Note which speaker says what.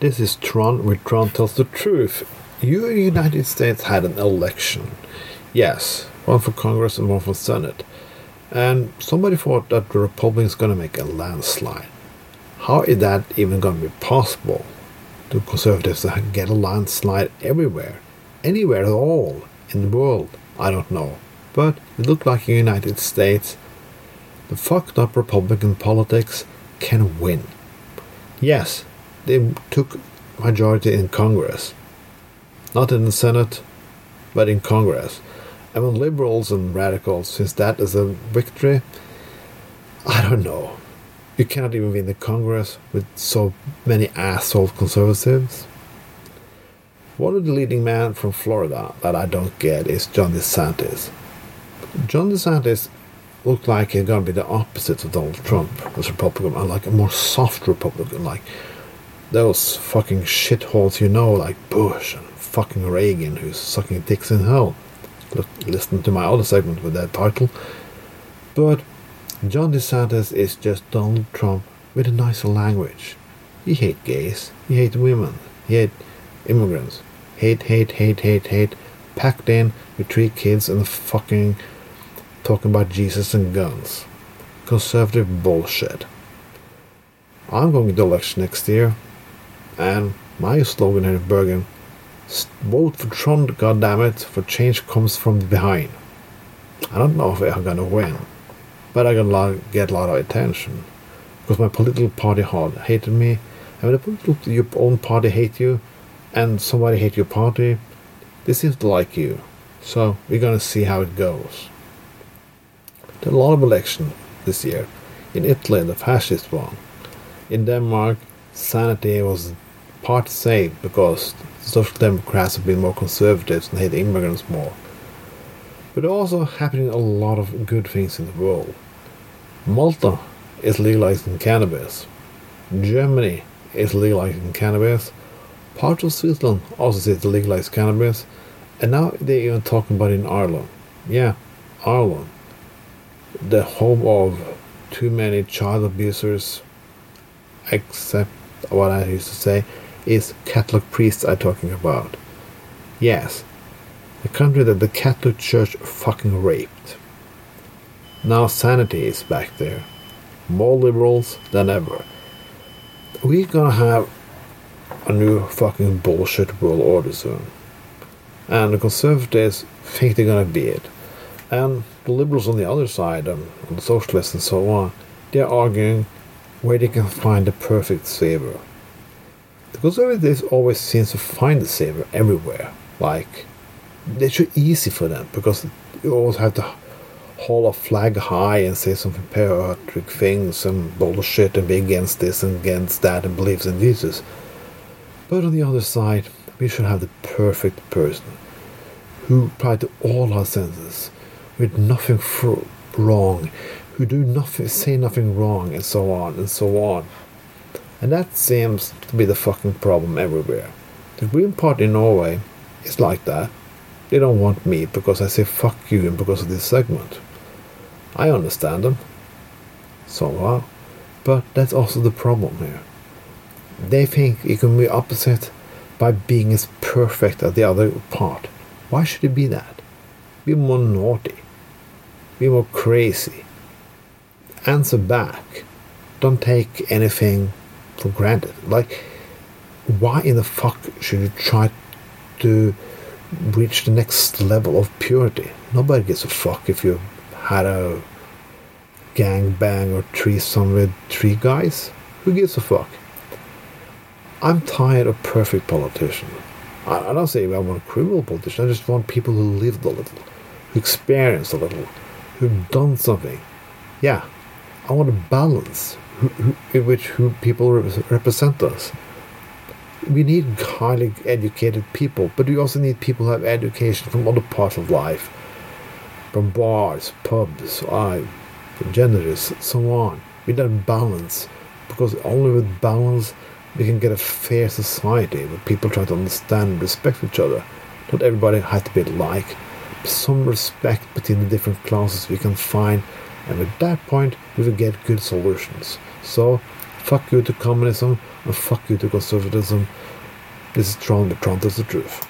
Speaker 1: this is Trond, where Trond tells the truth. You in the United States had an election. Yes, one for Congress and one for Senate. And somebody thought that the Republicans going to make a landslide. How is that even going to be possible? The Conservatives get a landslide everywhere, anywhere at all in the world. I don't know. But it looked like in the United States, the fucked up Republican politics can win. Yes, they took majority in Congress. Not in the Senate, but in Congress. When liberals and radicals, since that is a victory, I don't know. You cannot even win the Congress with so many asshole conservatives. One of the leading men from Florida that I don't get is John DeSantis. John DeSantis looked like he's going to be the opposite of Donald Trump as Republican, like a more soft Republican, like those fucking shitholes you know, like Bush and fucking Reagan, who's sucking dicks in hell. Look, listen to my other segment with that title. But John DeSantis is just Donald Trump with a nicer language. He hate gays, he hate women, he hate immigrants, hate, hate, hate, hate, hate, packed in with three kids and fucking talking about Jesus and guns. Conservative bullshit. I'm going to the election next year, and my slogan here in Bergen vote for Trump, goddammit, for change comes from behind. I don't know if I'm gonna win, but I'm gonna get a lot of attention because my political party hated me. And when your own party hate you, and somebody hate your party, they seem to like you. So we're gonna see how it goes. There are a lot of elections this year. In Italy, the fascist one. In Denmark, sanity was part saved because the Social Democrats have been more conservative and hate immigrants more. But also happening a lot of good things in the world. Malta is legalizing cannabis. Germany is legalizing cannabis. Parts of Switzerland also says to legalize cannabis. And now they're even talking about it in Ireland. Yeah, Ireland the home of too many child abusers, except what I used to say, is Catholic priests I'm talking about. Yes, the country that the Catholic Church fucking raped. Now sanity is back there. More liberals than ever. We're gonna have a new fucking bullshit world order soon. And the conservatives think they're gonna be it. And the liberals on the other side, um, and the socialists and so on, they're arguing where they can find the perfect savior. The conservatives always seem to find the savior everywhere. Like, it's so easy for them because you always have to hold a flag high and say some patriotic things and bullshit and be against this and against that and believes in Jesus. But on the other side, we should have the perfect person who applied to all our senses with nothing wrong, who do nothing, say nothing wrong, and so on and so on. And that seems to be the fucking problem everywhere. The Green Party in Norway is like that. They don't want me because I say fuck you and because of this segment. I understand them. So what? But that's also the problem here. They think it can be opposite by being as perfect as the other part. Why should it be that? Be more naughty. Be more crazy. Answer back. Don't take anything for granted. Like, why in the fuck should you try to reach the next level of purity? Nobody gives a fuck if you had a gang bang or threesome with three guys. Who gives a fuck? I'm tired of perfect politicians. I, don't say I want a criminal politician. I just want people who lived a little, who experienced a little, who've done something. Yeah, I want a balance in which who people represent us. We need highly educated people, but we also need people who have education from other parts of life, from bars, pubs, I, from genders, so on. We need a balance, because only with balance we can get a fair society where people try to understand and respect each other. Not everybody has to be alike. Some respect between the different classes we can find, and at that point we will get good solutions. So, fuck you to communism, and fuck you to conservatism. This is Trond, but Trond tells the truth.